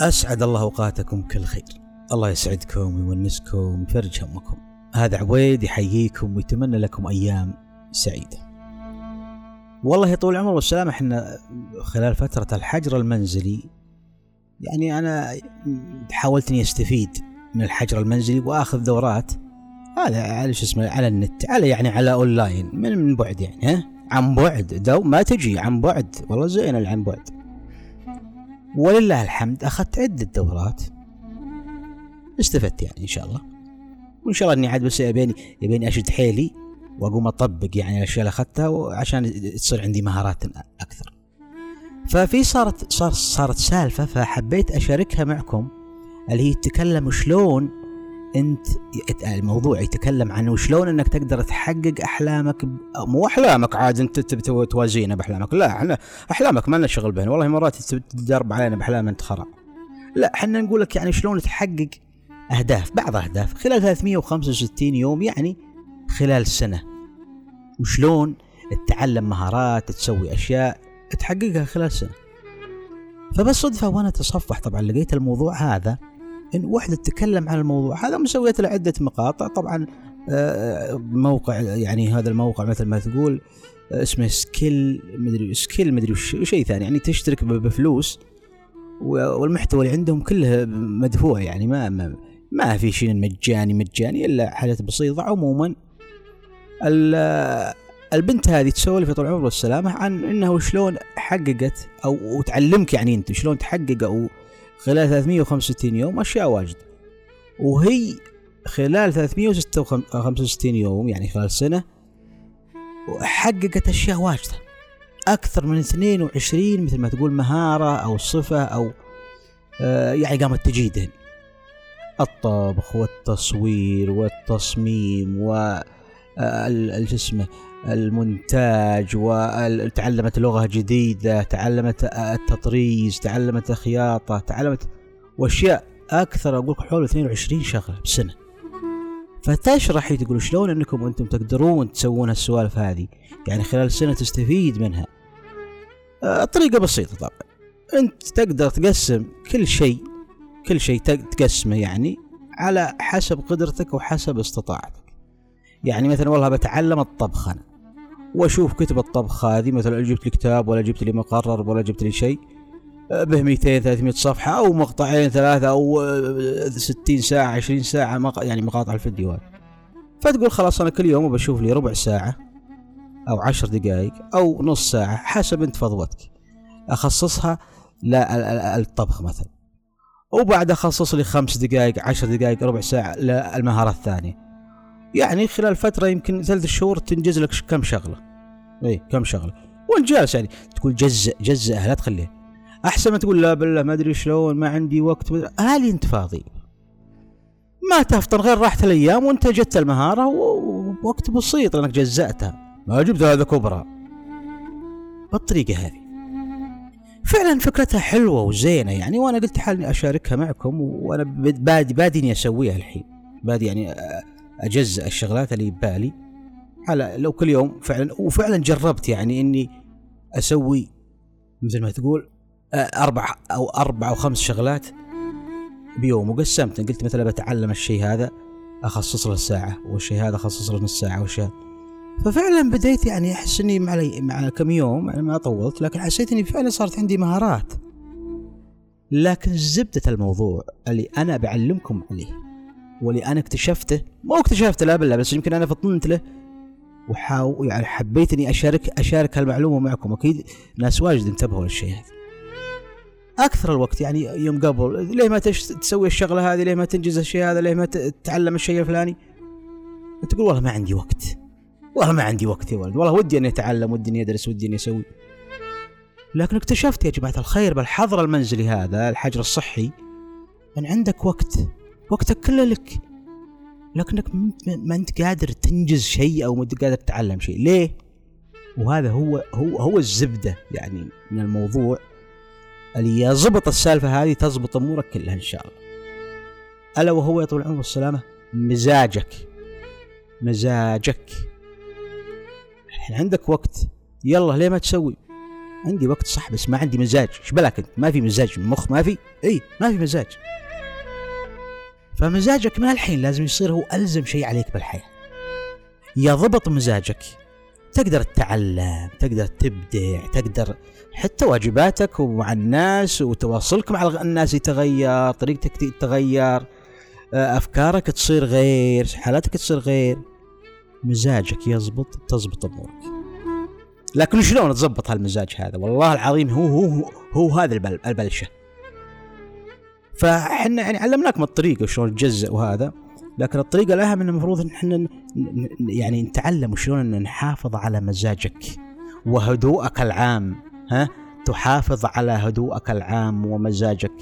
أسعد الله أوقاتكم كل خير. الله يسعدكم ويونسكم ويفرج همكم. هذا عبيد يحييكم ويتمنى لكم أيام سعيدة. والله يا طول العمر والسلامة إحنا خلال فترة الحجر المنزلي يعني أنا حاولت إني أستفيد من الحجر المنزلي وآخذ دورات. هذا على شو اسمه على النت على يعني على أونلاين من من بعد يعني ها؟ عن بعد دو ما تجي عن بعد. والله زين عن بعد. ولله الحمد أخذت عدة دورات استفدت يعني إن شاء الله وإن شاء الله إني عاد بس يبيني يبيني أشد حيلي وأقوم أطبق يعني الأشياء اللي أخذتها عشان تصير عندي مهارات أكثر. ففي صارت صار صارت سالفة فحبيت أشاركها معكم اللي هي تتكلم شلون أنت الموضوع يتكلم عن شلون إنك تقدر تحقق أحلامك مو أحلامك عاد أنت توازينا بأحلامك. لا إحنا أحلامك ما لنا شغل بهن. والله مرات تدرب علينا بأحلام أنت خرا. لا إحنا نقول لك يعني شلون تحقق أهداف بعض أهداف. خلال 365 يوم يعني خلال سنة. وشلون تتعلم مهارات تسوي أشياء تحققها خلال سنة. فبس صدفة وأنا أتصفح طبعا لقيت الموضوع هذا. إن واحدة تتكلم عن الموضوع. هذا مسويت له عده مقاطع. طبعا آه، موقع يعني هذا الموقع مثل ما تقول آه، اسمه Skill مدري Skill مدري شيء ثاني. يعني تشترك بفلوس والمحتوى اللي عندهم كله مدفوع. يعني ما ما, ما في شيء مجاني مجاني إلا حاجات بسيطة. عموما البنت هذه تسولف طول العمر والسلامة عن إنه شلون حققت أو وتعلمك يعني أنت شلون تحقق أو خلال 365 يوم أشياء واجد. وهي خلال 365 يوم يعني خلال سنة حققت أشياء واجدة. أكثر من 22 مثل ما تقول مهارة أو صفة أو آه يعني قامت تجيدهن. الطبخ والتصوير والتصميم و آه، اسمه المونتاج وتعلمت لغة جديدة تعلمت التطريز تعلمت الخياطة تعلمت وأشياء أكثر أقول لك حول 22 شغلة بسنة. فتشرح تقول شلون إنكم أنتم تقدرون تسوون السوالف هذه؟ يعني خلال سنة تستفيد منها. الطريقة بسيطة طبعا. أنت تقدر تقسم كل شيء كل شيء تقسمه يعني على حسب قدرتك وحسب استطاعتك. يعني مثلا والله بتعلم الطبخ أنا وأشوف كتب الطبخ هذه مثلا جبت لي كتاب ولا جبت لي مقرر ولا جبت لي شيء به 200 300 صفحة أو مقطعين ثلاثة أو 60 ساعة 20 ساعة. يعني مقاطع الفيديوهات فتقول خلاص أنا كل يوم بشوف لي ربع ساعة أو عشر دقائق أو نص ساعة حسب أنت فضوتك. أخصصها للطبخ مثلا. وبعد أخصص لي خمس دقائق عشر دقائق ربع ساعة للمهارات الثانية. يعني خلال فترة يمكن ثلاث شهور تنجز لك كم شغلة. اي كم شغلة. وانت جالس يعني تقول جزء جزء لا تخليه. أحسن ما تقول لا بالله ما أدري شلون ما عندي وقت هالي أنت فاضي. ما تفطر غير راحت الأيام وأنت جدت المهارة ووقت بسيط لأنك جزأتها. ما جبت هذا كبرى. بالطريقة هذه. فعلا فكرتها حلوة وزينة يعني وأنا قلت حالي أشاركها معكم وأنا بادي بادي إني أسويها الحين. بادي يعني اجزء الشغلات اللي ببالي. على لو كل يوم فعلا وفعلا جربت يعني إني أسوي مثل ما تقول آه، أربع أو أربع أو خمس شغلات بيوم وقسمت. قلت مثلا بتعلم الشيء هذا أخصص له ساعة والشيء هذا أخصص له نص ساعة والشيء ففعلا بديت يعني أحس إني مع مع كم يوم يعني ما طولت لكن حسيت إني فعلا صارت عندي مهارات. لكن زبدة الموضوع اللي أنا بعلمكم عليه واللي أنا اكتشفته مو اكتشفته لا بالله بس يمكن أنا فطنت له. وحاول يعني حبيت اني اشارك أشارك هالمعلومة معكم. أكيد ناس واجد انتبهوا للشيء هذا. أكثر الوقت يعني يوم قبل ليه ما تسوي الشغلة هذه؟ ليه ما تنجز الشيء هذا؟ ليه ما تتعلم الشيء الفلاني؟ تقول والله ما عندي وقت. والله ما عندي وقت يا ولد. والله ودي أني أتعلم ودي أني أدرس ودي أني أسوي. لكن اكتشفت يا جماعة الخير بالحظر المنزلي هذا الحجر الصحي ان عندك وقت. وقتك كله لك. لكنك ما انت قادر تنجز شيء أو ما انت قادر تتعلم شيء. ليه؟ وهذا هو هو هو الزبدة يعني من الموضوع اللي يضبط السالفة هذه تضبط أمورك كلها إن شاء الله. ألا وهو يا طول العمر والسلامه مزاجك. مزاجك. الحين عندك وقت. يلا ليه ما تسوي؟ عندي وقت صح بس ما عندي مزاج. إيش بلاك أنت؟ ما في مزاج المخ ما في؟ اي ما في مزاج. فمزاجك من الحين لازم يصير هو ألزم شيء عليك بالحياة. يضبط مزاجك. تقدر تتعلم تقدر تبدع تقدر حتى واجباتك ومع الناس وتواصلك مع الناس يتغير طريقتك تتغير آه، أفكارك تصير غير حالاتك تصير غير. مزاجك يزبط تزبط أمورك. لكن شلون تزبط هالمزاج هذا؟ والله العظيم هو هو هو, هو هذا البلشة. فاحنا يعني علمناكم الطريقة شلون تجزأ وهذا لكن الطريقة الأهم إنه المفروض إن إحنا يعني نتعلم شلون نحافظ على مزاجك وهدوءك العام ها؟ تحافظ على هدوءك العام ومزاجك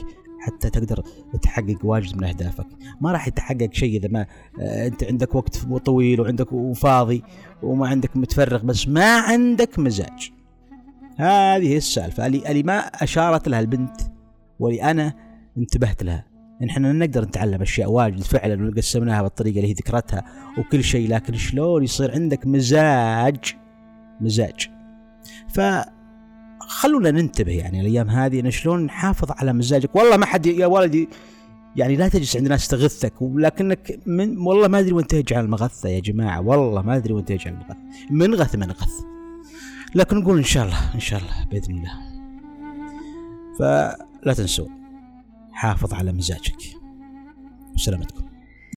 حتى تقدر تحقق واجد من أهدافك. ما راح يتحقق شيء إذا ما آه، أنت عندك وقت طويل وعندك وفاضي وما عندك متفرغ بس ما عندك مزاج. هذه السالفة. اللي ما أشارت لها البنت واللي أنا انتبهت لها. ان إحنا نقدر نتعلم أشياء واجد فعلا وقسمناها بالطريقة اللي هي ذكرتها وكل شيء لكن شلون يصير عندك مزاج؟ مزاج. ف خلونا ننتبه يعني الأيام هذه إن شلون نحافظ على مزاجك. والله ما حد يا ولدي يعني لا تجلس عند ناس تغثك ولكنك من والله ما أدري وين تجعل المغثة يا جماعة. والله ما أدري وين تجعل المغثة. منغث منغث لكن نقول إن شاء الله إن شاء الله بإذن الله. فلا تنسوا. حافظ على مزاجك. وسلامتكم